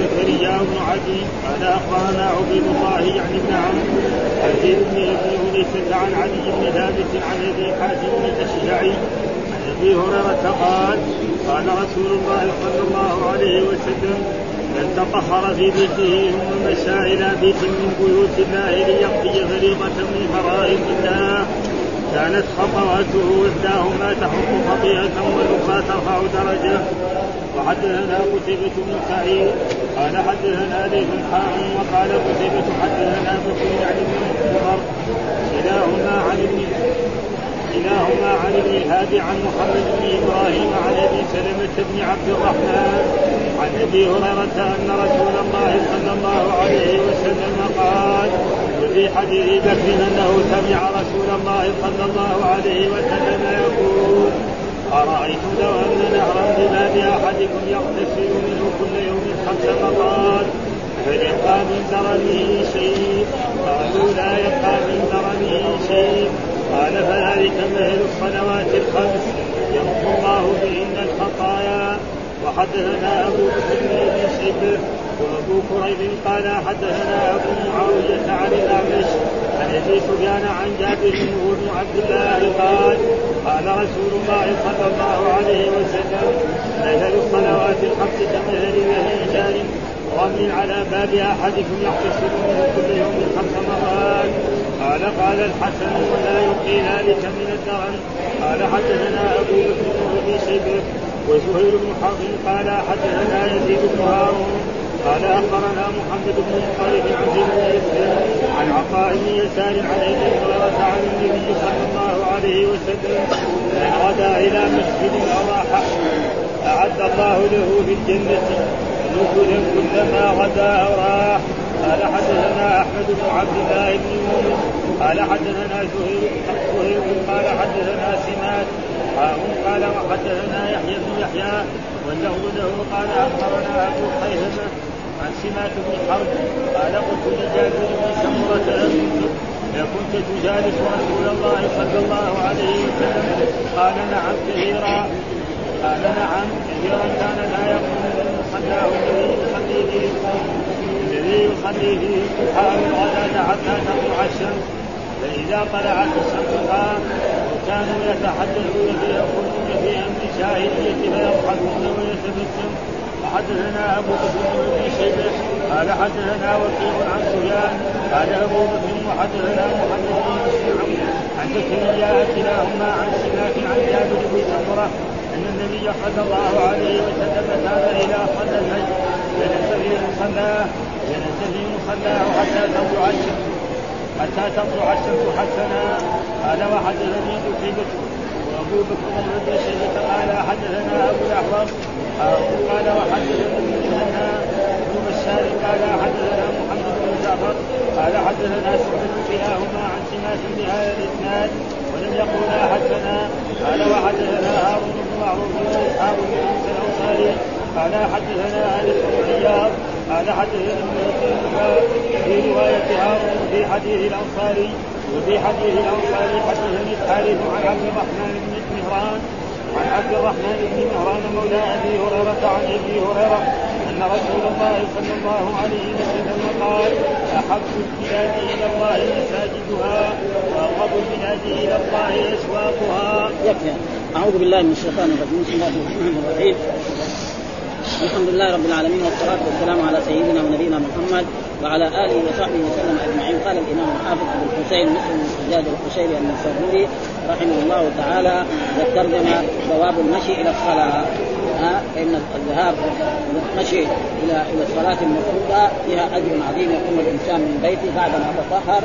زكريا بن عدي قال اخبرنا عبيد الله يعني بن عمرو عن بن ابي ليست عن علي بن ثابت عن أبي حاتم الأشجعي. عن أبي هريرة قال قال رسول الله صلى الله عليه وسلم من تطهر في بيته ثم مشى إلى بيت من بيوت الله ليقضي فريضه من فرائض الله كانت خطواته إحداهما تحط خطيئة والأخرى ترفع درجة. وحدثنا قتيبة بن سعيد قال حدثنا ليث حاء وقال قتيبة حدثنا بكر يعني بن عمر كلاهما عن ابن كلاهما عن ابن الهادي عن محمد بن إبراهيم عن أبي سلمة بن عبد الرحمن عن أبي هريرة أن رسول الله صلى الله عليه وسلم قال وفي حديث بكر أنه سمع رسول الله صلى الله عليه وسلم يقول أرأيتم لو أن نهرا بباب أحدكم يغتسل كل يوم خمس مرات فيبقى من درنه شيء قالوا لا يبقى من درنه شيء. قال فذلك مثل الصلوات الخمس يمحو الله بهن الخطايا. وحدثنا أبو بكر بن شيبة وأبو كريب قال حدثنا أبو معاوية عن الأعمش عن أبي سفيان عن جابر بن عبد الله قال قال رسول الله صلى الله عليه وسلم مثل الصلوات الخمس كمثل مهيجان رمل على باب أحدكم يغتسل منه كل يوم خمس مرات. قال قال الحسن ولا يبقي ذلك من الدرن قال حدثنا أبو بكر بن شيبة وزهير بن حرب. قال حدثنا يزيد بن هارون. قال أخبرنا محمد بن مطلب عن زيد عن عطاء بن يسار عن ابي هريره عن النبي صلى الله عليه وسلم. من غدا إلى مسجد أو أعد الله له في الجنة. نزلا كلما غدا أو راح قال حدثنا أحمد بن عبد الله بن يونس. قال حدثنا زهير قال حدثنا سمات قال وحدثنا يحيى بن يحيى. واللفظ له قال أخبرنا أبو خيثمة عن سمات بن حرب. قال قلت لجابر بن سمرة كنت تجالس رسول الله صلى الله عليه وسلم. قال نعم كثيرا. قال نعم كثيرا كان لا يقوم من مصلاه الذي يصلي فيه الذي يصلي الضحى والغداة حتى تطلع الشمس فإذا طلعت الشمس قام وكانوا يتحدثون فيأخذون في أمر الجاهلية فيضحكون ويتبسم وحدثنا أبو بكر بن شيبة قال حدثنا وكيع عن سفيان قال أبو بكر وحدثنا محمد بن مسلم عن زكريا كلاهما عن سماك عن جابر بن سمرة أن النبي صلى الله عليه وسلم كان إذا صلى الفجر جلس في مصلاه جلس في مصلاه حتى تطلع الشمس. حتى تطلع الشمس حسنا. قال وحدثني قتيبة وأبو بكر بن ابي شيبة قال حدثنا أبو الاحوص قال وحدثني مثنى بن بشار قال حدثنا محمد بن جعفر. قال حدثنا سعد كلاهما عن سماك بهذا الإسناد. ولم يقولا حدثنا قال وحدثنا هارون معروف واصحاب بن موسى الانصاري قال حدثنا انس بن عياض قال حدثنا في روايه هارون في حديث الأنصاري وفي حديث الأنصاري حدثني الحارث عن عبد الرحمن بن مهران عن عبد الرحمن بن مهران مولى أبي هريرة عن أبي هريرة أن رسول الله صلى الله عليه وسلم قال أحب البلاد إلى الله مساجدها وأقرب البلاد إلى الله أسواقها. يكفي أعوذ بالله من الشيطان الرجيم. بسم الله الرحمن الرحيم. الحمد لله رب العالمين والصلاة والسلام على سيدنا ونبينا محمد وعلى آله وصحبه وسلم أجمعين. قال الإمام الحافظ أبو الحسين مسلم بن الحجاج القشيري النسابوري رحمه الله تعالى والترجمة ثواب المشي إلى الصلاة. فإن الذهاب المشي إلى إلى الصلاة المفروضة فيها أجر عظيم يقوم الإنسان من بيته بعدما تطهر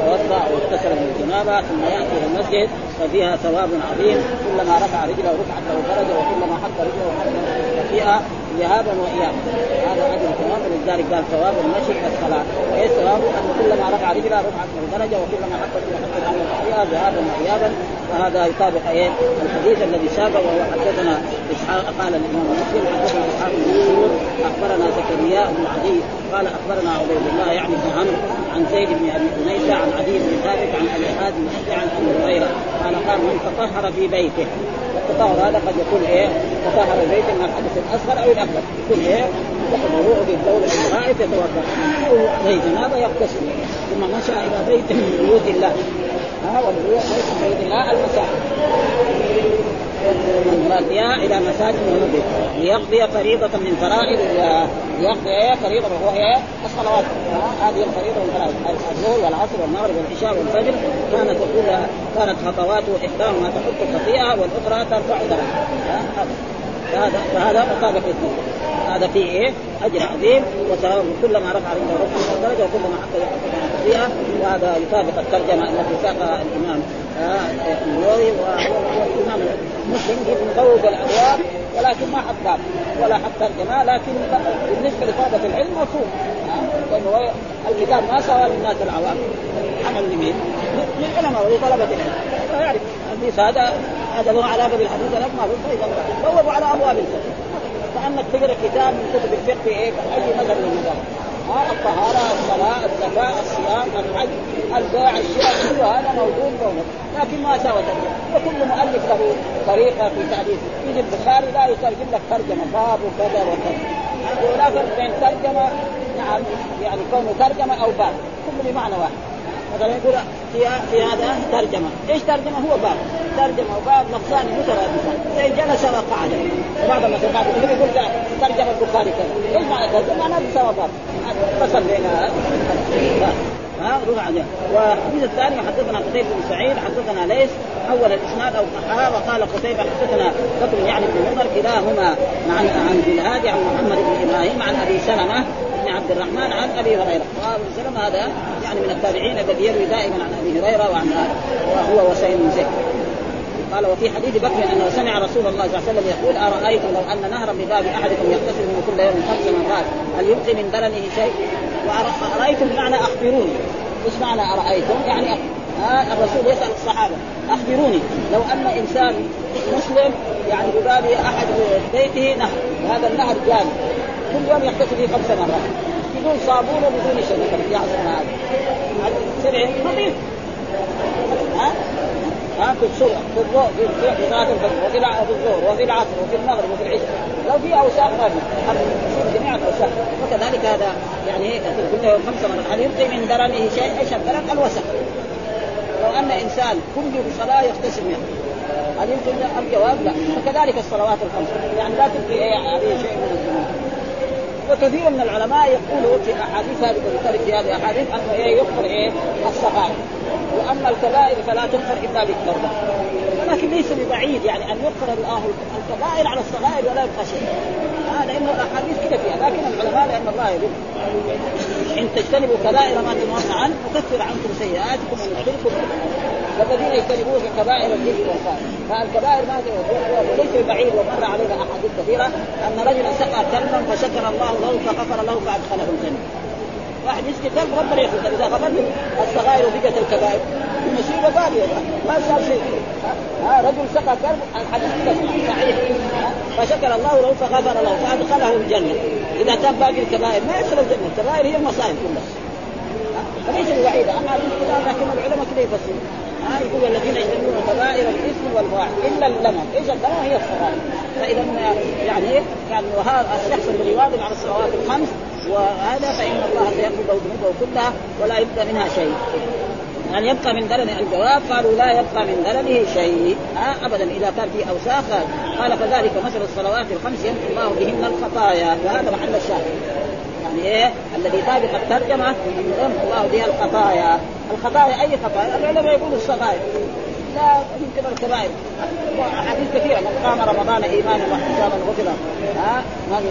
توضأ واغتسل من الجنابة ثم يأتي إلى المسجد ففيها ثواب عظيم. كلما رفع رجله رفعت له درجة وكلما حط رجله حط فيها ذهابا وايابا. هذا اجر ثواب ولذلك قال ثواب المشي الصلاه إيه ثواب؟ أن كلما رفع رجله رفعت له درجة وكلما حط رجله حط فيها ذهابا وايابا. وهذا يطابق إيه؟ الحديث الذي سابق وهو حدثنا إسحاق قال الإمام مسلم حدثنا إسحاق بن أخبرنا زكريا بن عدي قال أخبرنا عبيد الله يعني بن عمرو عن زيد بن أبي انيسه عن عدي بن ثابت عن أبي حازم عن أبي هريره قال قال من تطهر في بيته. التطهر هذا قد يكون إيه؟ تطهر البيت من الحدث الأصغر أو الأكبر. يكون إيه؟ في الدولة الغائب يتوضا عليه جنابة يغتسل ثم مشى إلى بيت من بيوت الله. ها والبيوت ليس من بيوت الله المساجد. المراد بها إلى مساجد ونبي ليقضي فريضة من فرائض ليقضي إيه؟ فريضة وهي الصلوات. هذه الفريضة من فرائض الظهر والعصر والمغرب والعشاء والفجر. كانت تقول كانت خطواته إحداهما تحط خطيئة والأخرى ترفع درجة. فهذا فهذا مطابق الاثنين هذا فيه إيه؟ أجر عظيم وكلما رفع عنده رفع درجة وكلما حق يحقق خطيئه وهذا يطابق الترجمة التي ساقها الإمام. والامام مسلم يبوب الابواب ولكن ما حط باب ولا حط ترجمة لكن بالنسبة لطلبة العلم مفهوم. لأنه الكتاب ما سوى للناس العوام. عمل لمين؟ للعلماء ولطلبة العلم. فيعرف الحديث هذا هذا له علاقة بالحديث له فاذا بوبوا على أبواب الفقه. كانك تقرا كتاب من كتب الفقه إيه؟ أي مذهب من المذاهب؟ الطهارة، الصلاة، الزكاه، الصيام، الحج، البيع، الشراء كل هذا موجود موجود. لكن ما سوى وكل مؤلف له طريقة في تعريف يجي البخاري لا يترجم لك ترجمة باب وكذا وكذا. ولا فرق بين ترجمة نعم يعني كونه ترجمة أو باب. كله بمعنى واحد. مثلا يقول في في هذا ترجمة، إيش ترجمة؟ هو باب، ترجمة وباب لفظان مترادفان، زي جلس وقعد، بعض يقول ترجم البخاري كذا، إيش معنى كذا؟ معناه سوى باب، بين ها روح عليه والحديث الثاني حدثنا قتيبة بن سعيد حدثنا ليس اول الإسناد أو صححها وقال قتيبة حدثنا بكر يعني بن عمر كلاهما عن عن الهادي عن محمد بن إبراهيم عن أبي سلمة بن عبد الرحمن عن أبي هريرة. وابو سلمة هذا يعني من التابعين الذي يروي دائما عن أبي هريرة وعن وهو وسيم زيد قال وفي حديث بكر أنه سمع رسول الله صلى الله عليه وسلم يقول أرأيتم لو أن نهرا بباب أحدكم يغتسل منه كل يوم خمس مرات هل يبقي من درنه شيء؟ وارايتم بمعنى أخبروني إيش معنى أرأيتم؟ يعني ها الرسول يسأل الصحابة أخبروني لو أن إنسان مسلم يعني بباب أحد بيته نهر وهذا النهر جاري كل يوم يغتسل فيه خمس مرات بدون صابون وبدون شيء يعصر هذا سرع نظيف ها ها في الصبح في الضوء في صلاه الفجر وفي الظهر وفي العصر وفي المغرب وفي العشاء. لو في أوساخ ما في جميع الأوساخ. وكذلك هذا يعني كل يوم خمس مرات هل يبقي من درنه شيء؟ إيش الدرن؟ الوسخ. لو أن إنسان كل صلاه يغتسل منه. هل يمكن الجواب لا. وكذلك الصلوات الخمس. يعني لا تبقي عليه شيء من وكثير من العلماء يقولوا في أحاديث هذه في هذه الأحاديث أنه إيه يغفر إيه؟ الصغائر واما الكبائر فلا تغفر إلا بالتوبة. ولكن ليس ببعيد يعني أن يغفر الله الكبائر على الصغائر ولا يبقى شيء. هذا انه الأحاديث كذا فيها. لكن العلماء لأن الله يقول إن تجتنبوا كبائر ما تنهون عنه نكفر عنكم سيئاتكم وندخلكم والذين يجتنبون كبائر الإثم والفاحشه فالكبائر ما وليس بعيد ومر علينا أحاديث كثيرة أن رجلا سقى كلبا فشكر الله له فغفر له فأدخله الجنة. واحد يسقي كلب ربنا يغفر إذا غفرت الصغائر وبقت الكبائر. المصيبه باقيه ما صار شيء. ها رجل سقى كلب الحديث صحيح. فشكر الله له فغفر له فأدخله الجنة. إذا كان باقي الكبائر ما يدخل الجنة. الكبائر هي المصائب كلها. فليس ببعيدة أما لكن العلماء كذا يفسرون. ها يقول الذين يجتنبون كبائر الاثم والفواحش إلا اللمم، إيش اللمم؟ هي الصغائر، فإذا يعني يعني وهذا الشخص الذي يواظب على الصلوات الخمس وهذا فإن الله له ذنوبه كلها ولا يبقى منها شيء. يعني يبقى من درن الجواب قالوا لا يبقى من درنه شيء. آه ابدا. إذا كان في أوساخ قال فذلك مثل الصلوات الخمس يمحو الله بهن الخطايا. وهذا محل الشاهد. يعني إيه؟ الذي طابق الترجمة يمحو الله بها الخطايا. الخطايا أي خطايا؟ العلماء يقولوا الصغائر. لا يمكن الكبائر احاديث كثيره من قام رمضان إيمانا واحتسابا غفر ها؟ من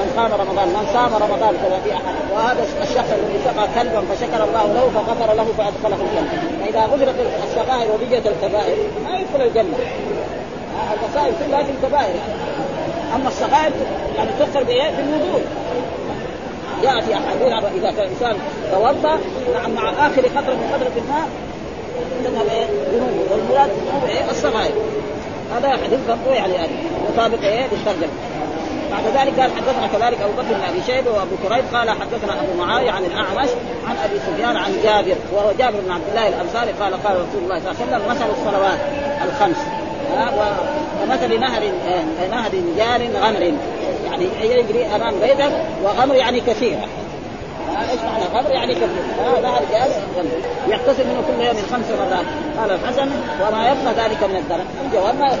من قام رمضان. من صام رمضان كذا في أحد. وهذا الشخص الذي سقى كلبا فشكر الله له فغفر له فأدخله الجنة. فإذا غفرت الصغائر وبقيت الكبائر ما يدخل الجنة. المصائب كلها في الكبائر. أما الصغائر يعني تغفر بإيه؟ بالوضوء ياتي أحاديث إذا كان إنسان توضأ نعم مع آخر قطره من قطره الماء إيه؟ والمراد إيه؟ الصغائر هذا حديث برضه يعني هذا مطابق إيه؟ للترجمه بعد ذلك قال حدثنا كذلك أبو بكر بن ابي شيبه وابو كريب قال حدثنا ابو معاويه عن الأعمش عن أبي سفيان عن جابر وهو جابر بن عبد الله الأنصاري قال قال رسول الله صلى الله عليه وسلم مثل الصلوات الخمس ومثل نهر نهر جار غمر يعني يجري امام بيته وغمر يعني كثير إيش معنى؟ غمر يعني كثير هذا الجهاز يغتسل منه كل يوم خمس مرات. قال الحسن وما يبقى ذلك من الدرن الجواب ما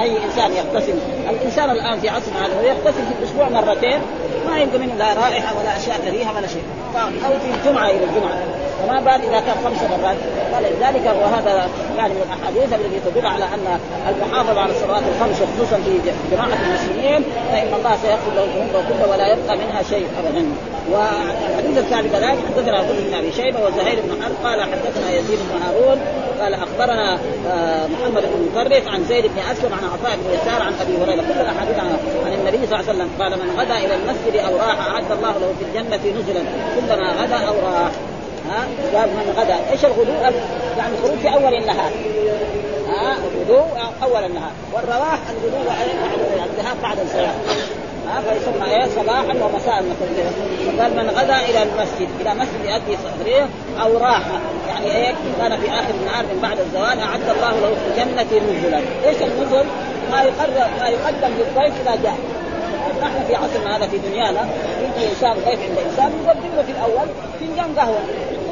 أي إنسان يغتسل الإنسان الآن في عصرنا هذا يغتسل في الأسبوع مرتين. ما يبقى منه لا رائحة ولا أشياء كريهة ولا شيء. أو في الجمعة إلى الجمعة. فما بال إذا كان خمس مرات. فلذلك وهذا يعني من الاحاديث التي تدل على أن المحافظة على الصلوات الخمس خصوصا في جماعة المسلمين فإن الله سيغفر له الذنوب كله ولا يبقى منها شيء ابدا. والحديث الثاني كذلك حدثنا ابو بن ابي شيبة وزهير بن حرب قال حدثنا يزيد بن هارون قال أخبرنا آه، محمد بن مطرف عن زيد بن أسلم عن عطاء بن يسار عن أبي هريرة. كل الاحاديث عن النبي صلى الله عليه وسلم قال من غدا إلى المسجد أو راح أعد الله له في الجنة نزلا. كلما غدا أو راح. ها؟ قال من غدا. إيش الغدو؟ يعني الخروج في أول النهار. ها؟ الغدو أول النهار. والرواح الغدو الذهاب بعد الصلاه ها؟ فيسمى إيه؟ صباحا ومساء قال من غدا إلى المسجد. إلى مسجد يؤدي صدريه أو راح. يعني إيه؟ كان في آخر النهار من بعد الزوال أعد الله له في الجنه نزلا. إيش النزل؟ ما يقدم ما يقدم للضيف إذا جاء. نحن في عصرنا هذا في دنيانا. يجي إنسان ضيف عند إنسان يقدم له في الأول فنجان قهوة.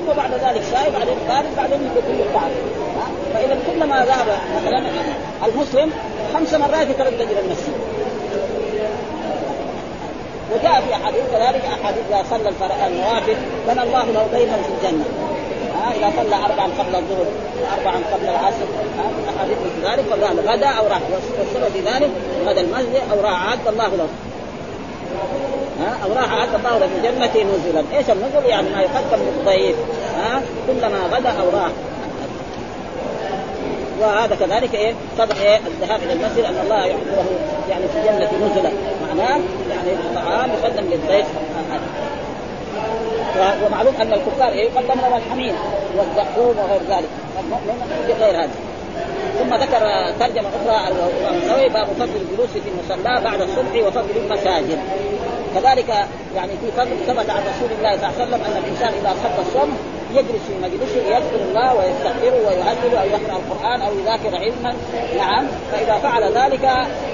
ثم بعد ذلك شاي بعدين بارد بعدين له الطعام فإذا كلما ذهب مثلا المسلم خمس مرات يتردد إلى المسجد. وجاء في أحاديث كذلك أحاديث إذا صلى النوافل بنى الله له بيتا في الجنة. ها؟ إذا صلى اربعا قبل الظهر واربعا قبل العصر ها؟ أحاديث مثل ذلك. فقال غدا أو راح والسبب في ذلك غدا المسجد أو راح اعد الله له. ها؟ أو راح اعد الله له في الجنه نزلا، إيش النزل؟ يعني ما يقدم للضيف كلما غدا أو راح. وهذا كذلك إيه؟ صدق إيه؟ الذهاب إلى المسجد أن الله يحضره يعني في الجنه نزلا معناه يعني الطعام يقدم للضيف ومعلوم أن الكفار إيه؟ يقدم لهم الحميم والزقوم وغير ذلك. المؤمن بغير هذا. ثم ذكر أخرى الامام النووي باب فضل الجلوس في المصلى بعد الصبح وفضل المساجد. كذلك يعني في فضل ثبت عن رسول الله صلى الله عليه وسلم أن الإنسان إذا صلى الصبح يجلس في مجلسه يذكر الله ويستغفره ويهلل أو يقرا القرآن أو يذاكر علما. نعم. فإذا فعل ذلك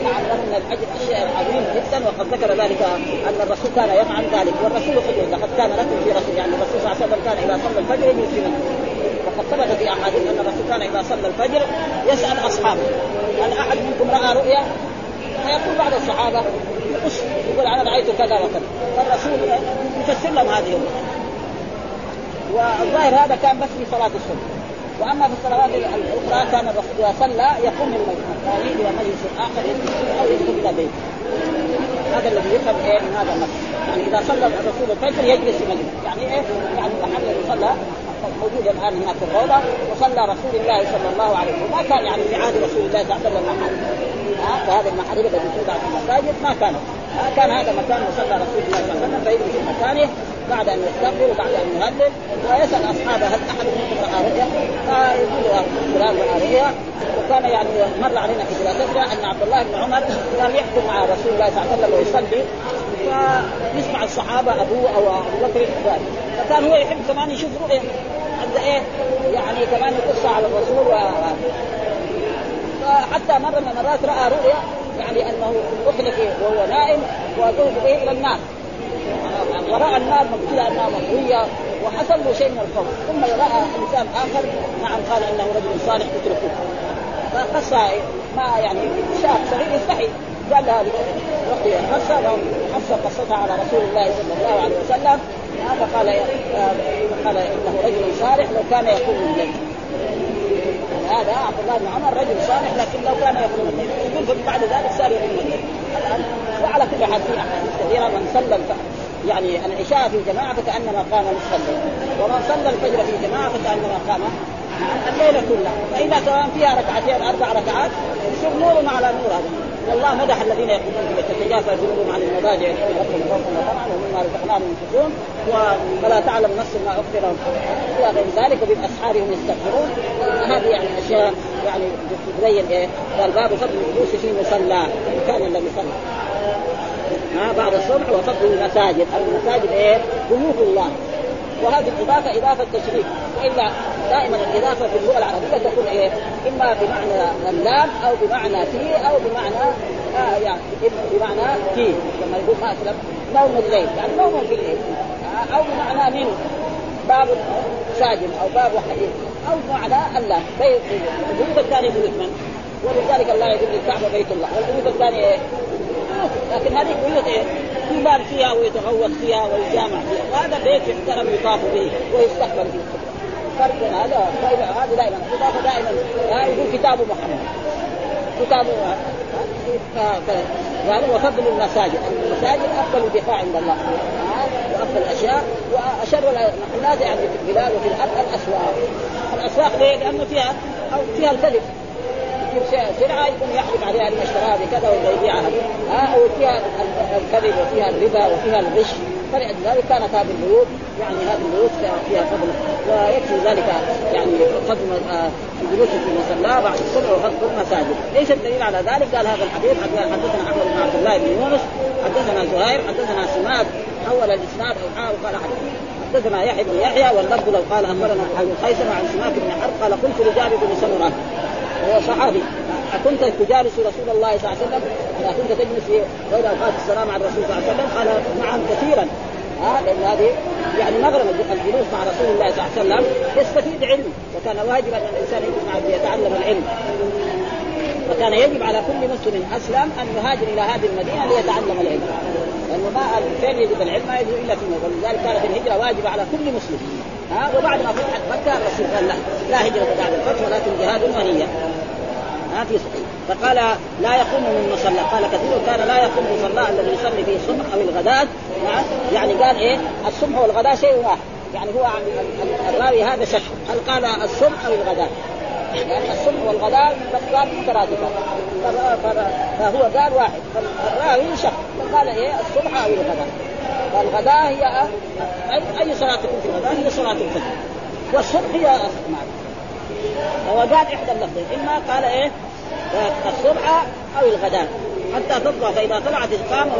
نعم له من الأجر شيء عظيم جدا. وقد ذكر ذلك أن الرسول كان يفعل ذلك. والرسول قدوه لقد كان لكم في رسول يعني الرسول صلى الله عليه وسلم كان إذا صلى الفجر يجلس في مجلسه وقد ثبت في أحاديث أن الرسول كان إذا صلى الفجر يسأل أصحابه. هل أحد منكم رأى رؤيا؟ فيقول بعض الصحابة يقول أنا رأيت كذا وكذا. فالرسول يفسر لهم هذه الرؤيا. والظاهر هذا كان بس في صلاة الصبح. وأما في الصلوات الأخرى كان الرسول اذا صلى يقوم من الثاني إلى مجلس آخر أو يدخل إلى بيته. هذا الذي يفهم إيه من هذا النص. يعني إذا صلى الرسول الفجر يجلس في مجلس. يعني إيه؟ يعني محل صلى موجود الآن هناك في الروضة. وصلى رسول الله صلى الله عليه وسلم. ما كان يعني في عهد رسول الله صلى الله عليه وسلم. فهذه المحاريب التي توضع في المساجد ما كانت كان هذا مكان مصلى رسول الله صلى الله عليه وسلم. فيجلس في مكانه. بعد أن يستغفر وبعد أن يهلل ويسأل أصحابه هل أحد منكم رأى رؤيا؟ فيقول فلان رأى رؤيا وكان يعني مر علينا في دراستنا أن عبد الله بن عمر كان يحكم مع رسول الله صلى الله عليه وسلم ويصلي. فيسمع الصحابة ابوه أو أبو بكر فكان هو يحب كمان يشوف رؤيا حتى إيه؟ يعني كمان يقص على الرسول و... فحتى مرة من المرات رأى رؤيا يعني أنه اطلق وهو نائم وذهب به إلى النار. وراى النار مبتلى أنها مطويه وحصل له شيء من الخوف. ثم راى إنسان آخر نعم قال إنه رجل صالح اتركوه فقص ما يعني شاب صغير يستحي. قال لها رقية قصة قصة قصتها على رسول الله صلى الله عليه وسلم. فقال قال إنه رجل صالح لو كان يقوم الليل هذا عبد الله بن عمر رجل صالح لكن لو كان يقوم الليل يقول بعد ذلك صار الليل الآن وعلى كل حال في أحاديث كثيرة من صلى يعني العشاء في جماعة فكأنما قام نصف الليل ومن صلى الفجر في جماعة فكأنما قام الليلة كلها فإذا كان فيها ركعتين أربع ركعات يصير نور على نور هذا والله مدح الذين يقومون تتجافى جنوبهم عن المضاجع ربهم خوفا وطمعا ومما رزقناهم ينفقون ولا تعلم نفس ما اخفي لهم إلى غير ذلك وبالاسحار هم يستغفرون. هذه يعني أشياء يعني تبين إيه؟ قال باب فضل الجلوس في مصلى المكان الذي صلى ها بعد الصبح وفضل المساجد. المساجد إيه؟ بيوت الله. وهذه الاضافه إضافة تشريف والا دائما الإضافة في اللغة العربية تكون إيه؟ إما بمعنى اللام أو بمعنى في أو بمعنى آه يعني بمعنى في لما يقول مثلا نوم الليل يعني نوم في الليل آه أو بمعنى من باب ساجد أو باب حديث أو بمعنى اللام البيوت الثانية بيوت من؟ ولذلك الله يقول الكعبه بيت الله والبيوت الثانية إيه؟ لكن هذه بيوت إيه؟ يبال فيها ويتغوط فيها ويجامع فيها. وهذا بيت يحترم يطاف به ويستقبل فيه. فرق هذا هذا دائما. الاضافه دائما. يقول كتاب محمد. كتاب قال وفضل المساجد. المساجد أفضل الدفاع عند الله. وأفضل الاشياء وأشر المحلات يعني في البلاد وفي الأرض. الأسواق. الأسواق ليه؟ لأنه فيها فيها الكذب سلعه يكون يحلف عليها انه اشتراها بكذا ويبيعها ها أو فيها الكذب وفيها الربا وفيها الغش. فلذلك كانت هذه البيوت يعني هذه البيوت فيها فضل. ويكفي ذلك يعني فضل الجلوس في المصلى بعد الصبح وفضل المساجد، إيش الدليل على ذلك؟ قال هذا الحديث حدثنا احمد بن عبد الله بن يونس حدثنا زهير حدثنا سماد حول الإسناد أو حاول قال حديث حدثنا يحيى بن يحيى واللفظ لو قال أخبرنا أبو خيثمه عن سماك بن حرب قال قلت لجابر بن سمرة وهو صحابي أكنت تجالس رسول الله صلى الله عليه وسلم؟ إذا كنت تجلس في غير أوقات السلام على الرسول صلى الله عليه وسلم؟ قال نعم كثيرا. ها لأن هذه يعني مغرم الجلوس مع رسول الله صلى الله عليه وسلم يستفيد علم وكان واجبا أن الإنسان يجلس يتعلم العلم. وكان يجب على كل مسلم أسلم أن يهاجر إلى هذه المدينة ليتعلم العلم. لأنه ما فين يجب العلم ما يجب إلا في المدينة ولذلك كانت الهجرة واجبة على كل مسلم. ها وبعد ما فتحت مكة الرسول قال لا لا هجرة بعد الفتح ولكن جهاد ونيه ما في فقال لا يقوم من مصلى. قال كثير كان لا يقوم مصلى الذي يصلي فيه الصبح أو الغداة. يعني قال إيه؟ الصبح والغداء شيء واحد. يعني هو الراوي هذا شك. هل قال الصبح أو الغداء لأن الصبح والغداء لفظان مترادفان فهو قال واحد. فالراوي شك. فقال إيه؟ الصبح أو الغداء فالغداء هي أي صلاة تكون في الغداء؟ هي صلاة الفجر. والصبح هي هو قال إحدى اللفظين إما قال إيه؟ الصبح أو الغداء. حتى تطلع فإذا طلعت القامة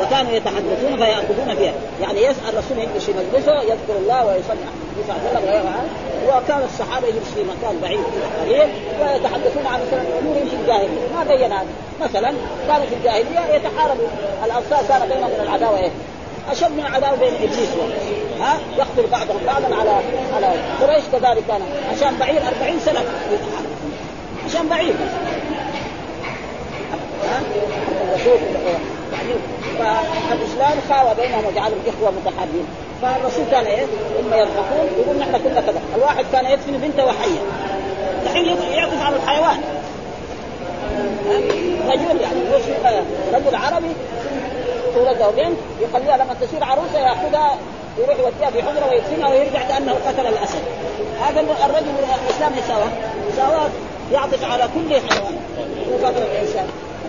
وكانوا يتحدثون فيأخذون فيها. يعني يسأل الرسول يجلس في مجلسه يذكر الله ويصلي النبي صلى الله عليه وسلم وكان الصحابة يجلس في مكان بعيد قليل ويتحدثون عن مثلا امور في الجاهلية. ما بين هذا. مثلا كانوا في الجاهلية يتحاربوا الأنصار كان بينهم من العداوة إيه؟ أشد من العداوة بين إبليس ها؟ يقتل بعضهم بعضا على على قريش كذلك كان. عشان بعير 40 سنة عشان بعير الرسول يعني فالإسلام خاوى بينهم وجعلهم اخوه متحابين. فالرسول كان إيه؟ اما يضحكون يقول نحن كلنا كذا، الواحد كان يدفن بنته وحية. الحين يعطف على الحيوان. رجل يعني رجل عربي تولد له بنت يخليها لما تصير عروسة يأخذها يروح يوديها في حجرة ويدفنها ويرجع كأنه قتل الأسد. هذا الرجل الإسلام يساوى مساواه يعطف على كل حيوان. فقط الإنسان.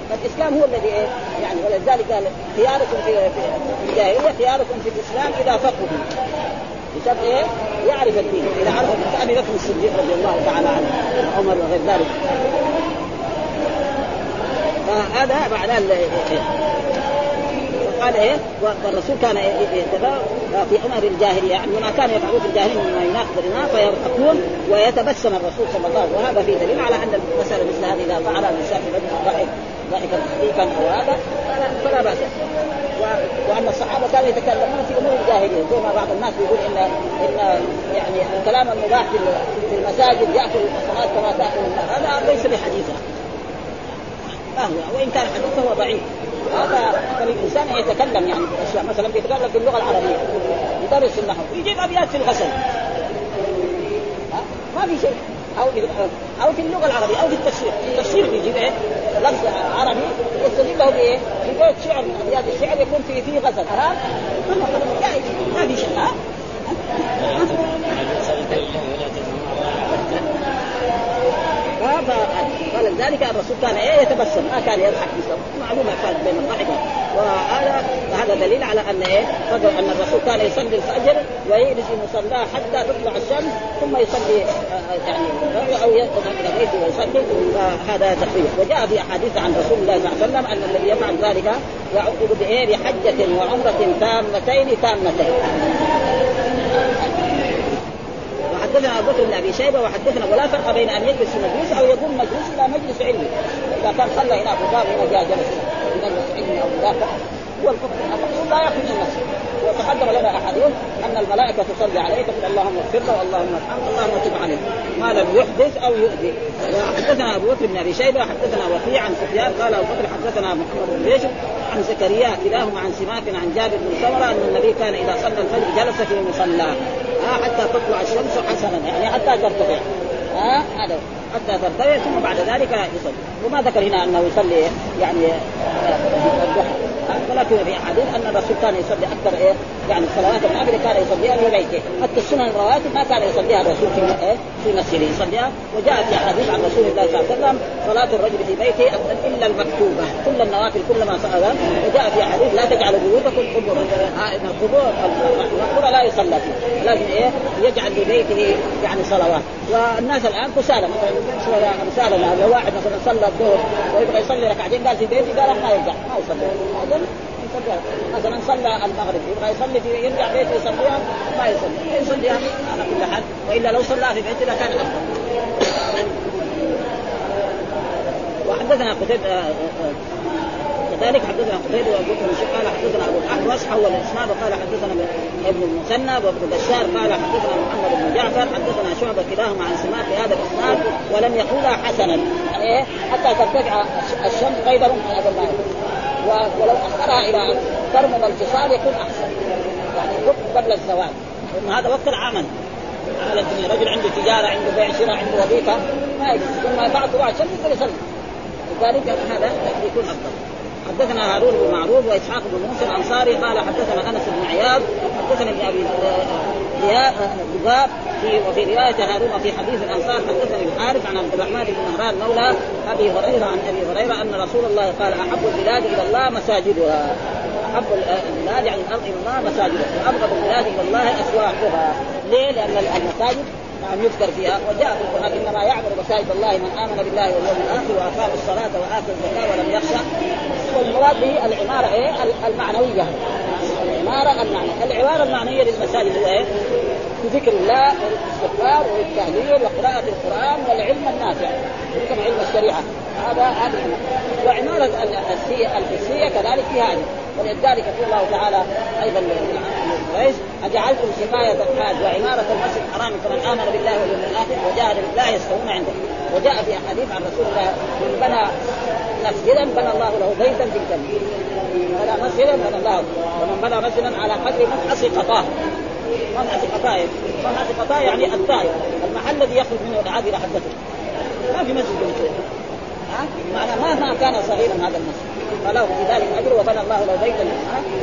فالإسلام هو الذي إيه؟ يعني ولذلك قال خياركم في الجاهلية خياركم في الإسلام إذا فقهوا بسبب إيه؟ يعرف الدين إذا عرف كابي بكر الصديق رضي الله تعالى عنه وعمر وغير ذلك فهذا معناه قال إيه والرسول كان في أمر الجاهلية. يعني ما كان يفعلون في الجاهلية مما يناقض الناس فيضحكون ويتبسم الرسول صلى الله عليه وسلم. وهذا في دليل على أن المسألة مثل هذه إذا فعلها الانسان في بدء ضحك ضحكا خفيفا أو هذا فلا بأس. وأن الصحابة كانوا يتكلمون في أمور الجاهلية. زي ما بعض الناس يقول ان إن يعني الكلام المباح في المساجد يأكل الصلاه كما تأكل هذا ليس بحديث وإن كان حديث فهو ضعيف. هذا فالانسان يتكلم يعني أشياء مثلا بيتكلم في اللغة العربية يدرس النحو يجيب ابيات في الغسل ما في شيء أو أو في اللغة العربية أو في التفسير، التفسير بيجيب إيه؟ لفظ عربي يستدل له بإيه؟ ببيت شعر من أبيات الشعر يكون في فيه غزل، ها؟ جائز ما في شيء ها؟ فلذلك الرسول كان إيه يتبسم ما كان يضحك معلومه كانت بين الضحك. وهذا هذا دليل على أن إيه؟ فضل أن الرسول كان يصلي الفجر ويجلس في مصلاه حتى تطلع الشمس ثم يصلي يعني أو يذهب إلى بيته ويصلي. فهذا تقريبا وجاء في أحاديث عن رسول الله صلى الله عليه وسلم أن الذي يفعل ذلك يعقب بإيه؟ بحجة وعمرة تامتين تامتين. حدثنا أبو بكر بن أبي شيبة وحدثنا ولا فرق بين أن يجلس في مجلس أو يقوم مجلس إلى مجلس علمي. إذا كان صلى هناك وقام هنا جاء جلس في مجلس علمي أو ذاك هو الكفر. المقصود لا يخرج المسجد وتقدم لنا احاديث أن الملائكة تصلي عليك تقول اللهم اغفر له اللهم ارحمه اللهم تب عليه. ما لم يحدث أو يؤذي. حدثنا أبو بكر بن أبي شيبة حدثنا وكيع عن سفيان قال أبو بكر حدثنا محمد بن بشر عن زكريا كلاهما عن سماك عن جابر بن سمره أن النبي كان إذا صلى الفجر جلس في مصلى. آه حتى تطلع الشمس حسنا يعني حتى ترتفع. ها آه هذا حتى ترتفع ثم بعد ذلك يصلي. وما ذكر هنا أنه يصلي يعني الضحى. ولكن في احاديث أن الرسول كان يصلي أكثر إيه؟ يعني الصلوات النافلة كان يصليها في بيته حتى السنن الرواتب ما كان يصليها الرسول في إيه؟ في مسجده يصليها. وجاءت في احاديث عن رسول الله صلى الله عليه وسلم صلاة الرجل في بيته إلا المكتوبة. كل النوافل كل ما سال وجاء في احاديث لا تجعلوا بيوتكم قبورا ان القبور المقبوره لا يصلى فيها. لازم إيه؟ يجعل لبيته يعني صلوات. والناس الآن كسالى مثلا كسالى لو واحد مثلا صلى الظهر ويبغى يصلي ركعتين قال في بيتي قال ما يرجع ما يصلي. مثلا صلى المغرب يبغى يصلي في يرجع بيته يصليها ما يصلي. يصليها على كل حال. وإلا لو صلى في بيته لكان أفضل. وحدثنا قتيبة كذلك حدثنا قتيبة وأبو بكر قال حدثنا أبو الاحوص حول الإسناد وقال حدثنا ابن المثنى وابن بشار قال حدثنا محمد بن جعفر حدثنا شعبة كلاهما عن سماك بهذا الإسناد ولم يقولا حسنا. يعني إيه؟ حتى ترتفع الشمس قيد هذا ما ولو أخرها إلى ان ترمض الفصال يكون أحسن. يعني قبل الزوال لأن هذا وقت العمل. عمل الدنيا رجل عنده تجارة عنده بيع شراء عنده وظيفة. ما يجوز. ثم بعد الشمس يقدر يصلي لذلك هذا يكون أفضل. حدثنا هارون بن معروف وإسحاق بن موسى الأنصاري قال حدثنا أنس بن عياض حدثنا ابن ابي ذباب في وفي رواية هارون في حديث الأنصار حدثني الحارث عن عبد الرحمن بن مهران مولى أبي هريرة عن أبي هريرة أن رسول الله قال أحب البلاد إلى الله مساجدها. أحب البلاد يعني الأرض إلى الله مساجدها. وابغض البلاد إلى الله أسواقها. ليه؟ لأن المساجد نعم يذكر فيها. وجاء في القرآن إنما يعبد مساجد الله من آمن بالله واليوم الآخر وأقام الصلاة وآتى الزكاة ولم يخشى والمراد به العمارة إيه؟ المعنوية. العمارة المعنوية، العمارة المعنوية للمساجد هو إيه؟ بذكر الله والاستغفار والتهليل وقراءة القرآن والعلم النافع كما علم الشريعة. هذا هذا وعمارة الحسية كذلك فيها أجر ولذلك يقول الله تعالى أيضا لقريش أجعلتم سقاية الحاج وعمارة المسجد الحرام كمن آمن بالله واليوم الآخر وجاهد بالله يستوون عنده. وجاء في أحاديث عن رسول الله من بنى مسجدا بنى الله له بيتا في الجنة. بنى مسجدا بنى الله ومن بنى مسجدا على قدر منحص قطاه منحة قطايا منحة قطايا يعني الطائر. المحل الذي يخرج منه العابرة حقته ما في مسجد ها؟ معنى مهما كان صغيرا هذا المسجد. فله في ذلك أجر وبنى الله له بيتا.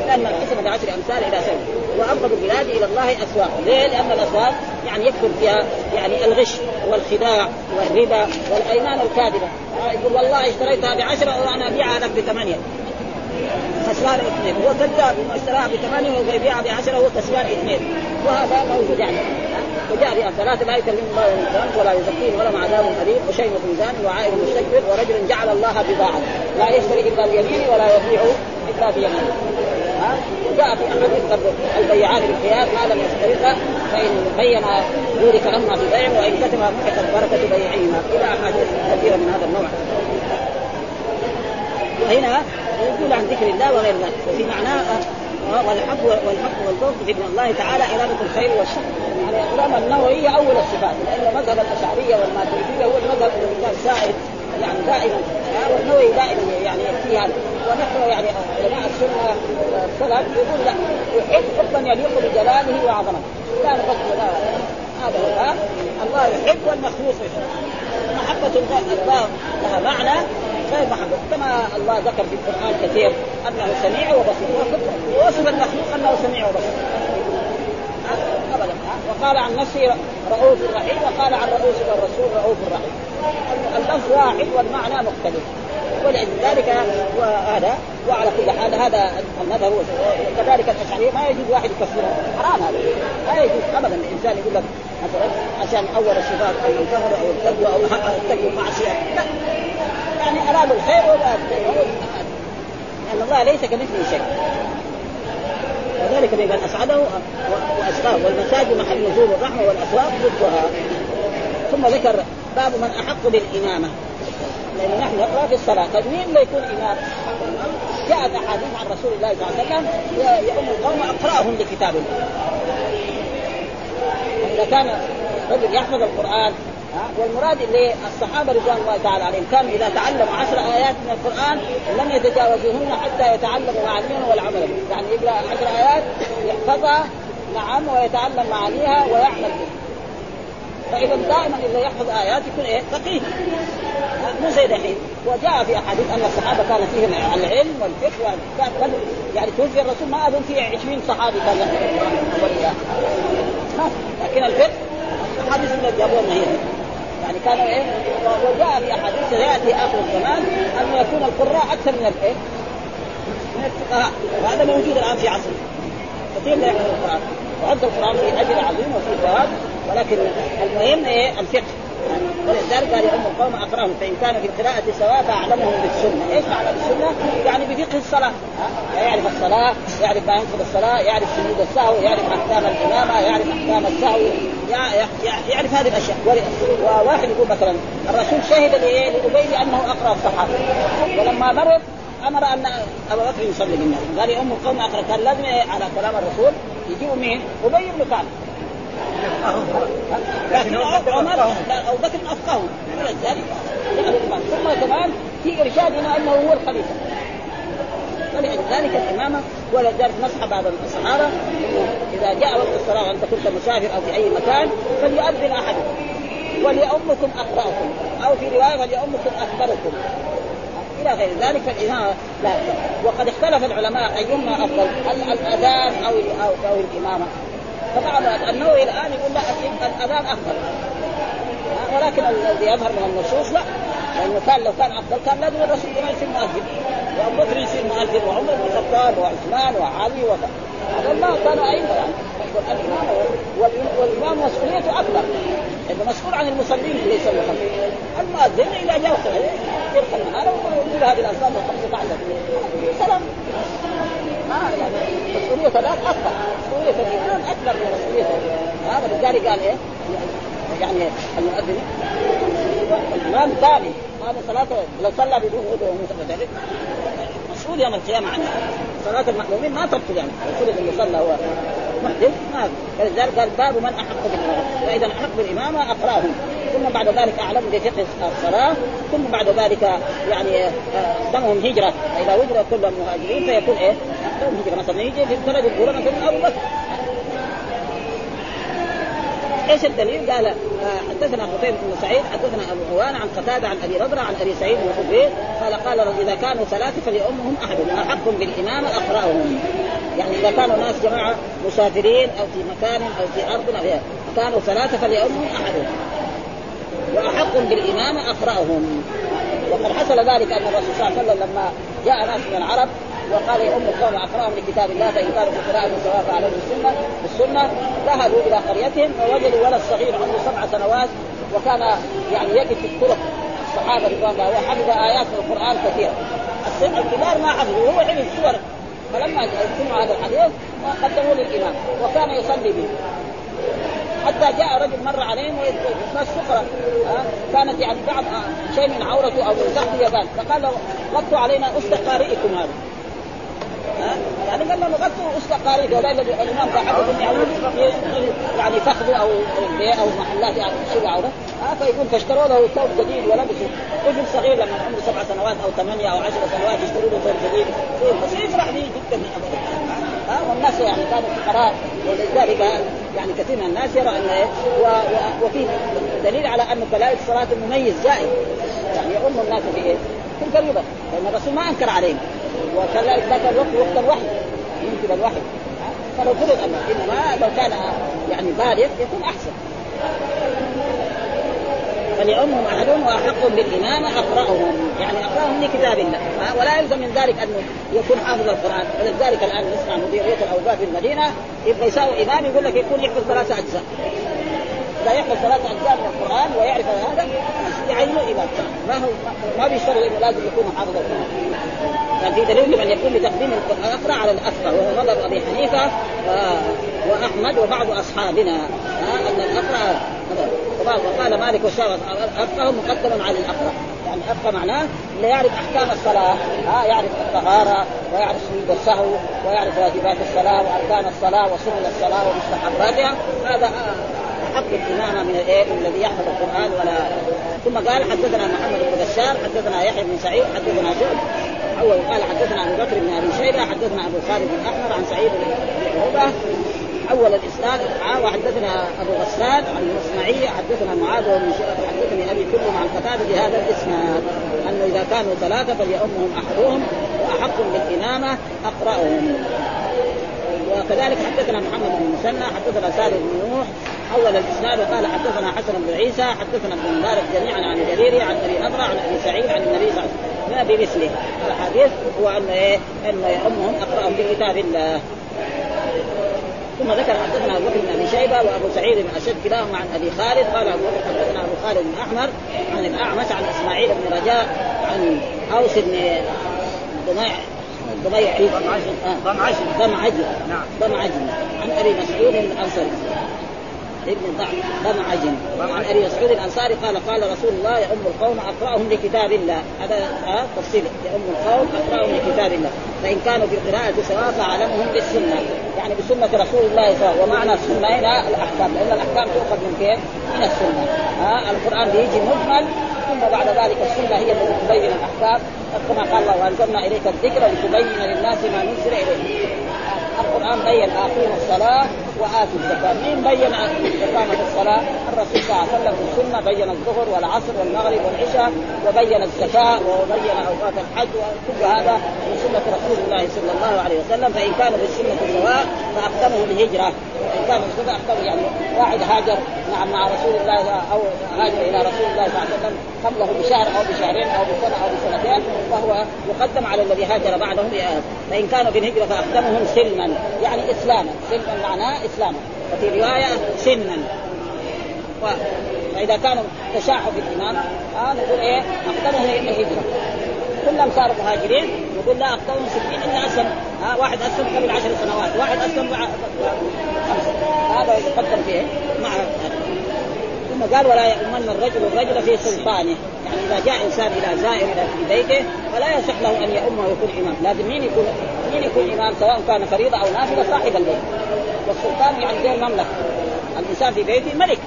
لأن الحسنه بعشر أمثال إلى سنه وأبغض البلاد إلى الله اسواق ليه؟ لأن الأسواق يعني يكثر فيها يعني الغش والخداع والربا والأيمان الكاذبة. يقول والله اشتريتها بعشرة وأنا أبيعها لك بثمانية. خسران إثنين. هو كذاب انه اشتراها بثمانية وهو يبيعها بعشرة وهو كسبان إثنين. وهذا موجود يعني. وجاء في ثلاثة لا يكلم الله الانسان ولا يزكيهم ولهم عذاب أليم. وشيء ميزان وعائل مستكبر ورجل جعل الله بضاعة. لا يشتري إلا بيمينه ولا يبيع إلا بيمينه وجاء في احاديث البيعان بالخيار ما لم يشترطها فإن بين بورك لهما في بيع وإن كتبها محقت بركه بيعهما. إلى أحاديث كثيرة من هذا النوع. وهنا يقول عن ذكر الله وغير ذلك. وفي معناه والحق والحق والبغض في ابن الله تعالى اراده الخير والشر. يعني الامام النووي أول الصفات لأن مذهب الأشعرية والماتريدية هو المذهب الذي سائد يعني دائما والنووي دائما يعني يكفي هذا. ونحن يعني علماء السنة السلف يقول لا يحب حبا يليق بجلاله وعظمته. لا لا هذا هو الله يحب والمخلوق يحب. محبة الله لها معنى غير محبة كما الله ذكر في القرآن كثير أنه سميع وبصير. ووصف المخلوق أنه سميع وبصير. ابدا. وقال عن نفسه رؤوف رحيم وقال عن رؤوس الرسول رؤوف رحيم. اللفظ واحد والمعنى مختلف. ولذلك وهذا وعلى كل حال هذا المذهب وكذلك الأشعرية. ما يجوز واحد يكفرهم حرام هذا. لا يجوز ابدا. الإنسان يقول لك مثلا عشان أول الصفات أو الجهل أو التقوى أو التقوى معصية. لا. يعني ارادوا الخير ولا لأن الله ليس كمثله شيء. وذلك بما اسعده واشقاه والمساجد محل نزول الرحمة والأسواق ضدها ثم ذكر باب من أحق بالإمامة. لأن نحن نقرأ في الصلاة. طيب مين اللي يكون إمام؟ جاءت أحاديث عن رسول الله صلى الله عليه وسلم يؤم القوم أقرأهم لكتاب الله. إذا كان رجل يحفظ القرآن والمراد اللي الصحابة رضوان الله تعالى عليهم كانوا إذا تعلموا عشر آيات من القرآن لم يتجاوزوهن حتى يتعلموا معانيهن والعمل يعني يقرأ عشر آيات يحفظها نعم ويتعلم معانيها ويعمل بها. فإذا دائما إذا يحفظ آيات يكون إيه؟ فقيه. مو زي دحين وجاء في أحاديث أن الصحابة كان فيهم العلم والفقه يعني توفي الرسول ما أظن في 20 صحابي كان لكن الفقه احاديث من جابوها هي يعني كانوا إيه؟ وجاء في احاديث سياتي آخر الزمان ان يكون القراء أكثر من الإيه؟ من الفقهاء. وهذا موجود الآن في عصرنا. كثير لا يحفظ القرآن. وحفظ القرآن في اجر عظيم وفي ثواب ولكن المهم إيه؟ الفقه. ولذلك قال يؤم القوم أقرأهم فإن كان في القراءة سواء فأعلمهم بالسنة، إيش معنى بالسنه؟ يعني بفقه الصلاة، يعرف الصلاة، يعرف ما ينقض الصلاة، يعرف سجود السهو، يعرف أحكام الإمامة، يعرف أحكام السهو، يعرف هذه الأشياء، وواحد يقول مثلا الرسول شهد لابي بانه أقرأ الصحابة، ولما مرض أمر أن أبا بكر يصلي بالناس، قال يؤم القوم أقرأ، كان لازم على كلام الرسول. يجيبوا مين؟ أبي بن كعب. لكن عمر ابو بكر افقهه ولذلك ثم كمان في إرشاد هنا أنه هو الخليفة. ولذلك الامامه ولذلك نصح بعض الصحابه إذا جاء وقت الصلاة وأنت كنت مسافر أو في أي مكان فليؤذن أحدكم. وليؤمكم اقراكم أو في رواية فليؤمكم اكبركم إلى غير ذلك فالامامه لا وقد اختلف العلماء أيهما أفضل الأذان أو أو, أو الإمامة. فبعض النووي الآن يقول لا الأذان أفضل. ولكن الذي يظهر من النصوص لا. لأنه كان لو كان أفضل كان لازم الرسول كمان يصير مؤذن وأبو بكر يصير مؤذن وعمر بن الخطاب وعثمان وعلي و هذا ما كانوا ائمه يعني الإمام والإمام مسؤوليته أكبر. انه مسؤول عن المصلين اللي يصلوا خلفه المؤذن إذا جاء يرفع النهار ويقول هذه الالفاظ والخمسه تعلم سلام. مسؤولية ثلاث أكبر مسؤولية الإمام أكبر من مسؤوليته هذا بالتالي قال إيه؟ يعني المؤذن الإمام ثاني هذا صلاة لو صلى بدون وضوء ومتفرد مسؤول يوم القيامة عنه صلاة المأمومين ما تبطل يعني المفروض اللي صلى هو محدث ما فلذلك قال باب من أحق بالإمامة فإذا أحق بالإمامة أقراهم ثم بعد ذلك أعلم بفقه الصلاة ثم بعد ذلك يعني دمهم هجرة. فإذا وجد كلهم مهاجرين فيكون إيه؟ دمهم هجرة. مثلا يجي في البلد الاولى مثلا أبو بكر. إيش الدليل؟ قال حدثنا قتيبة بن سعيد حدثنا أبو عوان عن قتادة عن أبي نضره عن أبي سعيد الخدري قال قال إذا كانوا ثلاثة فليؤمهم أحد احق بالإمامة أقرأهم. يعني إذا كانوا ناس جماعة مسافرين أو في مكان أو في أرض أو كانوا ثلاثة فليؤمهم احدهم واحق بالإمامة أقرأهم. وقد حصل ذلك أن الرسول صلى الله عليه وسلم لما جاء ناس من العرب وقال يا أم القوم أقرأهم لكتاب الله فإن كانوا قراءة سواء فعليهم السنة بالسنه ذهبوا إلى قريتهم فوجدوا ولد صغير عمره سبع سنوات وكان يعني يقف في الطرق الصحابة رضوان الله وحفظ آيات من القرآن كثيرة. الكبار ما حفظوا هو حفظ سور فلما سمعوا هذا الحديث قدموه للإمام وكان يصلي به. حتى جاء رجل مر عليهم ناس فقراء كانت يعني بعض شيء من عورته أو من تحت يبان فقال غطوا علينا أسد قارئكم هذا. يعني قال لهم غطوا أسد قارئكم. ولا الإمام قاعدكم يعني يعني فخذوا أو أو محلات يعني شيء عورة. فيقول فاشتروا له ثوب جديد ولبسوا طفل صغير لما عمره سبع سنوات أو ثمانية أو عشر سنوات يشتروا له ثوب جديد. بس يفرح به جدا ها والناس يعني كانوا فقراء ولذلك يعني كثير من الناس يرى أن إيه وفي دليل على أن كذلك صلاه المميز جائز. يعني يؤم الناس في إيه؟ في الفريضه لأن الرسول ما أنكر عليهم. وكذلك ذاك الوقت وقت الوحي يمكن الوحي. فلو فرض انه إنما لو كان يعني بالغ يكون أحسن. فليؤمهم احدهم واحق بالإمامة أقرأهم. يعني أقرأهم لكتاب الله. ولا يلزم من ذلك انه يكون حافظ القرآن. ولذلك الآن نسمع مديريه الأوقاف في المدينة يبغى يساوي إمام يقول لك يكون يحفظ ثلاثة أجزاء. إذا يحفظ ثلاث أجزاء من القرآن ويعرف هذا يعينه امام ما هو؟ ما بيشترط انه لازم يكون حافظ القرآن. كان في دليل لمن يكون بتقديم الاقرا على الأفقه وهو مذهب أبي حنيفة وأحمد وبعض أصحابنا. وقال مالك والشافعي الافقه مقدم على الاقرا يعني افقه معناه اللي يعرف أحكام الصلاة. ها يعرف الطهارة ويعرف سجود السهو ويعرف واجبات الصلاة وأركان الصلاة وسنن الصلاة ومستحباتها. هذا حق الإمامة من الإيه؟ الذي يحفظ القرآن. ولا ثم قال حدثنا محمد بن بشار حدثنا يحيى بن سعيد حدثنا شعب أول قال حدثنا أبو بكر بن أبي شيبة حدثنا أبو خالد بن أحمر عن سعيد بن أول الإسناد وحدثنا أبو غسان عن الاصمعي حدثنا معاذ بن حدثني أبي كلهم عن قتادة بهذا الإسناد أنه إذا كانوا ثلاثة فليؤمهم أحدهم وأحق بالإمامة أقرأهم. وكذلك حدثنا محمد بن مسنى حدثنا سالم بن نوح أول الإسناد وقال حدثنا حسن بن عيسى حدثنا ابن مبارك جميعا عن جرير عن أبي نضرة عن أبي سعيد عن النبي صلى الله عليه وسلم. بمثله الحديث هو أن إيه؟ أن يؤمهم أقرأهم بكتاب الله. ثم ذكر حدثنا ابو بكر بن أبي شيبة وأبو سعيد بن أشد كلاهما عن أبي خالد قال أبو بكر حدثنا ابو خالد بن أحمر عن الأعمش عن إسماعيل بن رجاء عن أوس بن ضميع ضميع ضمعجن ضمعجن نعم. ضمعجن عن أبي مسعود الأنصاري. ابن ضم عجن عن أبي مسعود الأنصاري قال قال رسول الله يؤم القوم أقرأهم لكتاب الله. هذا آه تفصيل. يؤم القوم أقرأهم لكتاب الله. فإن كانوا في القراءه سواء فأعلمهم بالسنة. يعني بسنة رسول الله صلى الله عليه وسلم. ومعنى السنة هنا الأحكام. لأن الأحكام تؤخذ من كيف؟ من السنة. آه القرآن بيجي مجمل ثم بعد ذلك السنة هي التي تبين الأحكام. كما قال الله وأنزلنا إليك الذكر لتبين للناس ما نزل اليهم القرآن بين اقيموا الصلاة واتوا الزكاة، مين بين اقامه الصلاة؟ الرسول صلى الله عليه وسلم في السنة بين الظهر والعصر والمغرب والعشاء وبين الزكاة وبين أوقات الحج وكل هذا من سنة رسول الله صلى الله عليه وسلم فإن كانوا بالسنة سواء فأقدمه الهجره ان كانوا بالسنه اقدموا يعني واحد هاجر مع مع رسول الله أو هاجر إلى رسول الله صلى الله عليه وسلم قبله بشهر أو بشهرين أو بسنة أو بسنتين فهو يقدم على الذي هاجر بعده فإن كانوا بالهجره فأقدمهم سلما. يعني إسلاما. سلما معناه إسلاما. وفي رواية سنا. و... فإذا كانوا تشاحوا بالامام آه نقول إيه؟ أقدمهم الهجره كلهم صاروا مهاجرين نقول لا أقدمهم سبعين إلا أسلم. ها واحد اسلم قبل عشر سنوات واحد اسلم بعد هذا يقدم فيه مع ثم قال ولا يؤمن الرجل الرجل في سلطانه. يعني إذا جاء إنسان إلى زائر إلى في بيته فلا يصح له أن يؤمه ويكون إمام. لازم مين يكون مين يكون إمام سواء كان فريضة أو نافلة صاحب البيت. والسلطان يعني زي المملكه الإنسان في بيته ملك.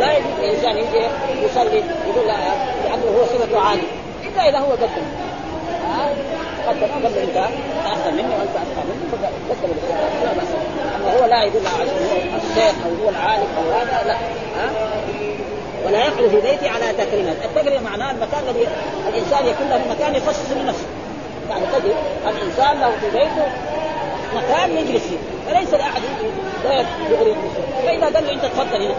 لا يجوز الانسان يجي يصلي يقول لعله هو صفته عالي إلا إذا هو قدم. قدم قبل انت احسن مني وانت احسن مني فقدم لا باس اما هو لا عشان هو الشيخ أو هو العالم أو هذا لا ها ولا يقعد في بيتي على تكريمه، التكريم معناه المكان الذي الانسان يكون له مكان يخصص لنفسه. يعني تجد الانسان له في بيته مكان يجلس فيه، فليس لاحد يغري فاذا قال له انت تفضل هنا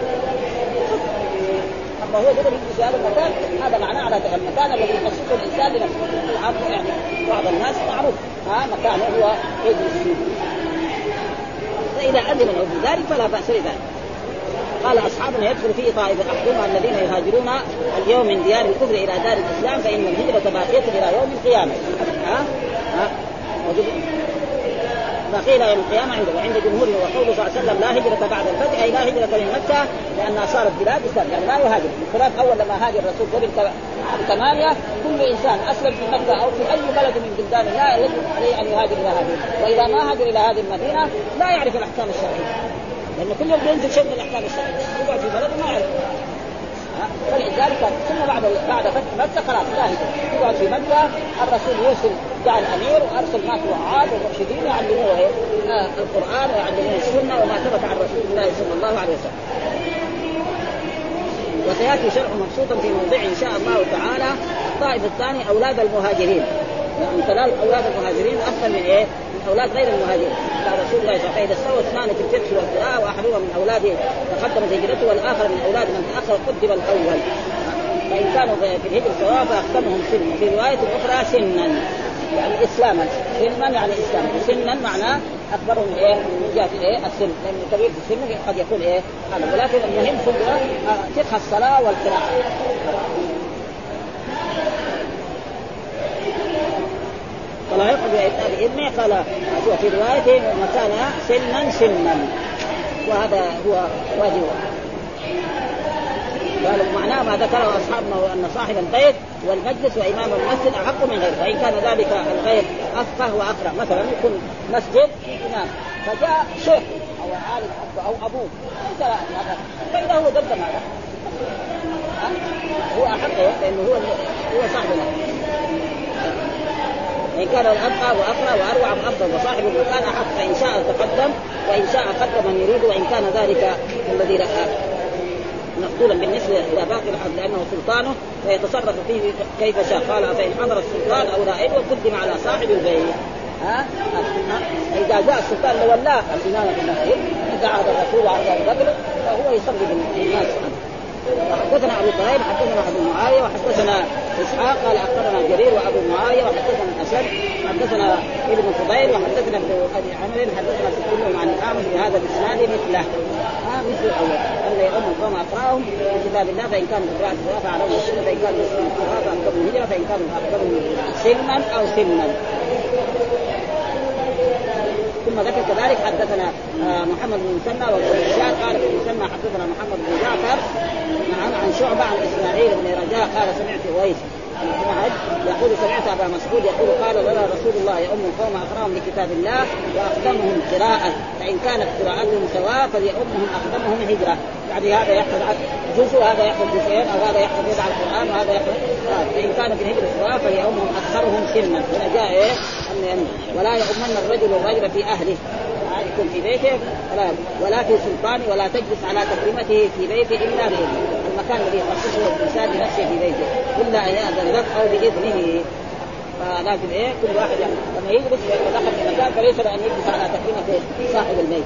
أما هو يجلس في هذا المكان هذا معناه على المكان الذي يخصصه الإنسان لنفسه. يعني بعض الناس معروف. ها مكانه هو يجلس فيه فإذا أذن له بذلك فلا بأس بذلك. قال أصحابنا يدخل فيه طائفة احدهم الذين يهاجرون اليوم من ديار الكفر إلى دار الإسلام فإن الهجرة باقية إلى يوم القيامة. ها؟ ها؟ فقيل يوم القيامة عنده وعند جمهوره وقوله صلى الله عليه وسلم لا هجرة بعد الفتح أي لا هجرة من مكة لأنها صارت بلاد إسلام. يعني لا يهاجر. بخلاف أول لما هاجر الرسول قبل ثمانية كل إنسان أسلم في مكة أو في أي بلد من بلدان الله يجب عليه أن يهاجر إلى هذه. وإذا ما هاجر إلى هذه المدينة لا يعرف الأحكام الشرعية. لأنه كل يوم بينزل شيء من الأحكام الشرعية. يقعد في بلد ما يعرف. فلذلك ثم بعد بعد فتح مكة خلاص لا يقعد في مكة الرسول يرسل جاء الأمير وأرسل ناس وعاد ومرشدين يعلموه إيه آه القرآن ويعلموه السنة وما ثبت عن رسول الله صلى الله عليه وسلم. وسيأتي شرح مبسوطا في موضع إن شاء الله تعالى الطائف الثاني أولاد المهاجرين يعني ثلاث أولاد المهاجرين أفضل من إيه؟ أولاد غير المهاجرين. قال رسول الله صلى الله عليه وسلم اثنان في الفقه والقراءه وأحدهما من أولاده تقدمت هجرته والآخر من أولاد من تأخر قدم الأول. فإن كانوا في الهجرة سواء فأقدمهم سنا في رواية أخرى سنا. يعني إسلاما. سنا يعني اسلاما سنا معناه أكبرهم إيه؟ من جهه إيه السن. لأن الكبير في السن قد يكون إيه؟ هذا. ولكن المهم في فقه الصلاة والقراءة. فلا يقضي بإذنه. قال في رواية وكان سنا سنا. وهذا هو واجب. قال معناه ما ذكره اصحابنا أن صاحب البيت والمجلس وإمام المسجد أحق من غيره فإن كان ذلك الغير أفقه واقرا مثلا يكون مسجد إمام. فجاء شيخ أو عالم أو أبوه. فاذا هو ضد هذا هو احق لأنه هو هو صاحب ان كان الابقى وأقرأ وأروع أفضل وصاحب المكان أحق. فإن شاء تقدم وإن شاء قدم من يريد وإن كان ذلك الذي مقتولا بالنسبة إلى باقي الحد لأنه سلطانه فيتصرف فيه كيف شاء. قال فإن حضر السلطان أو رائده قدم على صاحب البيت ها؟ إذا جاء السلطان لو ولاه الإمامة في المسجد إذا عهد الرسول وعهد أبو بكر فهو يصلي بالناس. وحدثنا أبو طيب حدثنا أبو معاوية وحدثنا إسحاق قال أخبرنا جرير وأبو معاوية وحدثنا الأسد حدثنا ابن فضيل وحدثنا ابن أبي عمرو حدثنا كلهم عن الاعمش بهذا الإسناد مثله. ها مثل الأول. ان يؤم القوم أقراهم كتاب الله فإن كانوا بقراءه الصلاه فعليهم السنة فإن كانوا يسلمون القراءه فاكثرهم الهجرة فإن كانوا اكثرهم سنا أو سنا. ثم ذكر كذلك حدثنا آه، محمد بن مسنى والرجال قال في مسنى حدثنا محمد بن جعفر نعم عن شعبة عن إسماعيل بن رجاء قال سمعت اويس يقول سمعت أبا مسعود يقول قال لنا رسول الله يؤم القوم أقراهم لكتاب الله واقدمهم قراءة فإن كانت قراءتهم سواء فليؤمهم اقدمهم هجرة. يعني هذا يحفظ جزء وهذا يحفظ جزئين أو هذا يحفظ يدع القرآن وهذا يحفظ فإن كان في الهجرة سواء فليؤمهم أكثرهم سنا. هنا جاء إيه؟ ولا يؤمن الرجل الرجل في أهله. يكون في بيته ولا في سلطانه ولا تجلس على تكريمته في بيته إلا بإذنه. المكان الذي يخصصه الإنسان بنفسه في بيته. الا ان ياذن لك أو بإذنه. فلازم إيه كل واحد يعني لما يجلس ودخل في مكان فليس له ان يجلس على تكريمه صاحب البيت.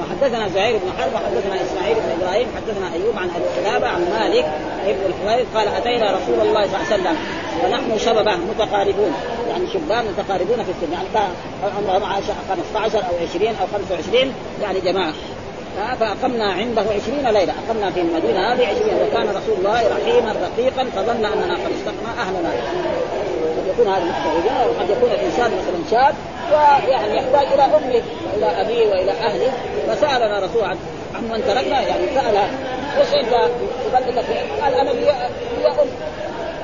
وحدثنا زهير بن حرب وحدثنا إسماعيل بن إبراهيم حدثنا أيوب عن أبي قلابه عن مالك ابن الحويرث قال أتينا رسول الله صلى الله عليه وسلم ونحن شببه متقاربون. يعني شبان متقاربون في السن. يعني عمرهم 15 أو 20 أو 25 يعني جماعة. فأقمنا عنده عشرين ليلة. أقمنا في المدينة هذه عشرين. وكان رسول الله رحيما رقيقا فظن أننا قد اشتقنا أهلنا. قد يكون هذا محتاج وقد يكون الإنسان مثلا شاب ويعني يحتاج إلى أمه والى أبيه وإلى أهله. فسألنا رسول عن من تركنا يعني سأل إيش أنت؟ تبلغك قال أنا لي أم.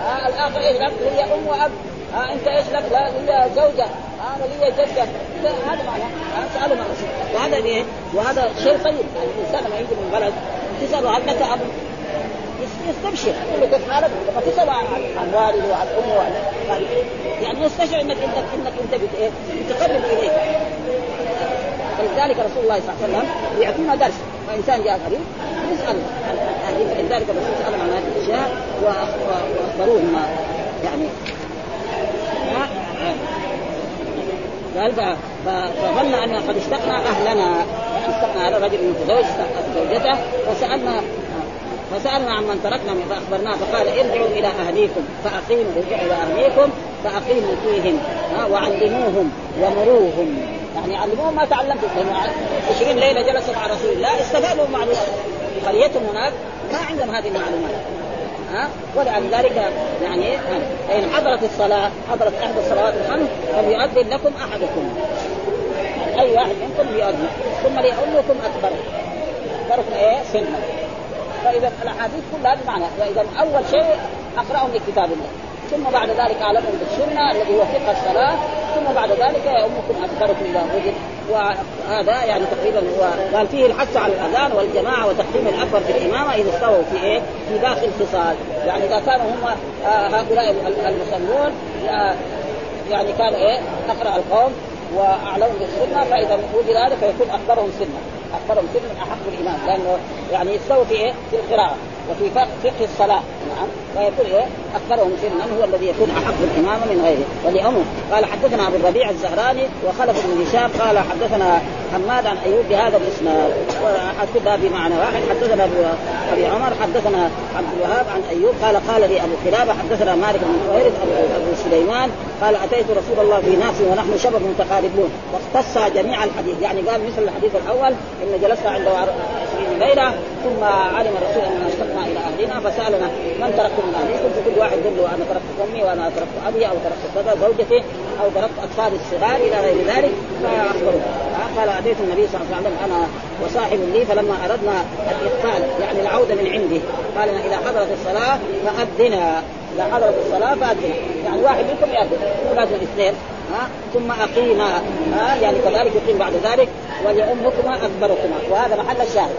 آه الآخر إيش لي أم وأب. آه انت إيش لك؟ لا لي زوجة. أنا لي جده هذا معناه. سالوا الرسول وهذا إيه؟ وهذا شيء طيب. يعني الإنسان لما يجي من بلد تساله هل لك اب؟ يستبشر. يقول كيف حالك؟ لما تسال عن والده وعن أمه وعن يعني يستشعر انك انك إنك أنت إيه؟ بتقرب إليه. فلذلك رسول الله صلى الله عليه وسلم يعطينا درس. فانسان جاء قريب يسأل عن لذلك الرسول سال عن هذه الأشياء وأخبروه ما يعني قال فظن أن قد اشتقنا أهلنا. يعني اشتقنا على رجل متزوج زوجته فسالنا فسألنا عن من تركنا فأخبرناه فقال ارجعوا إلى أهليكم فأقيموا ارجعوا إلى أهليكم فأقيموا فيهم وعلموهم ومروهم. يعني علموهم ما تعلمتم. لأنه 20 ليلة جلسوا مع رسول الله استفادوا معلومات. قريتهم هناك. ما عندهم هذه المعلومات. ها؟ ولذلك يعني فان حضرت الصلاه حضرت احدى الصلوات الخمس فليؤذن لكم أحدكم. أي واحد منكم ليؤذن ثم ليؤمكم أكبر. اكبركم إيه؟ سنا فإذا الأحاديث كلها بمعنى. فاذا أول شيء أقرأهم لكتاب الله. ثم بعد ذلك اعلمهم بالسنة الذي هو فقه الصلاة ثم بعد ذلك يؤمكم أكثركم اذا وجد وهذا يعني تقريبا هو قال فيه الحث على الأذان والجماعة وتقديم الأكبر في الإمامة إذا استووا في إيه؟ في باقي الخصال، يعني إذا كانوا هم هؤلاء المصلون يعني كان إيه؟ أقرأ القوم واعلمهم بالسنة فإذا وجد هذا فيكون أكبرهم سنا، أكبرهم سنا أحق الإمام لأنه يعني يستووا في إيه؟ في القراءة، وفي فقه الصلاة. نعم. فيكون إيه؟ اكبرهم سنا هو الذي يكون أحق الامامه من غيره. ولامه قال حدثنا أبو الربيع الزهراني وخلف بن هشام قال حدثنا حماد عن أيوب بهذا الإسناد. واكتبها بمعنى واحد حدثنا أبي عمر حدثنا عبد الوهاب عن أيوب قال قال لي أبو قلابه حدثنا مالك بن خويرث ابو سليمان قال أتيت رسول الله في ناس ونحن شباب متقاربون. واختص جميع الحديث. يعني قال مثل الحديث الأول إن جلسنا عند 20 ليله ثم علم الرسول أننا اشتقنا إلى أهلنا فسألنا من تركتم من اهلكم فكل واحد يقول له أنا تركت أمي وأنا تركت أبي أو تركت كذا زوجتي أو تركت اطفالي الصغار إلى غير ذلك فاخبروه قال أتيت النبي صلى الله عليه وسلم أنا وصاحب لي فلما أردنا الإقتال يعني العودة من عندي قال اذا حضرت الصلاة فاذنا اذا حضرت الصلاة فاذنا يعني واحد منكم ياذن لازم اثنين ها؟ ثم اقيما ها؟ يعني كذلك يقيم بعد ذلك ولامكما أكبركما. وهذا محل الشاهد.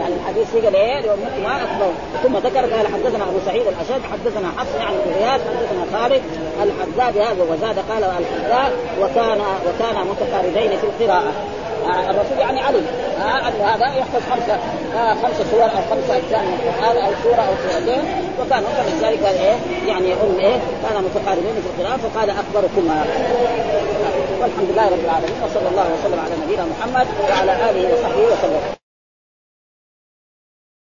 يعني الحديث قال إيه لامكما أكبر. ثم ذكر قال حدثنا أبو سعيد الاشد حدثنا حفص بن غياث حدثنا خالد الحذاء بهذا وزاد قال الحذاء وكان وكان متقاربين في القراءة. آه الرسول يعني علم. آه أن هذا يحفظ خمسه آه خمسة سور أو خمسة أجزاء من القرآن أو سورة أو سورتين. وكان من ذلك قال إيه؟ يعني أم إيه؟ كان متقاربين في القراءة فقال اكبركما والحمد لله رب العالمين وصلى الله وسلم على نبينا محمد وعلى آله وصحبه وسلم.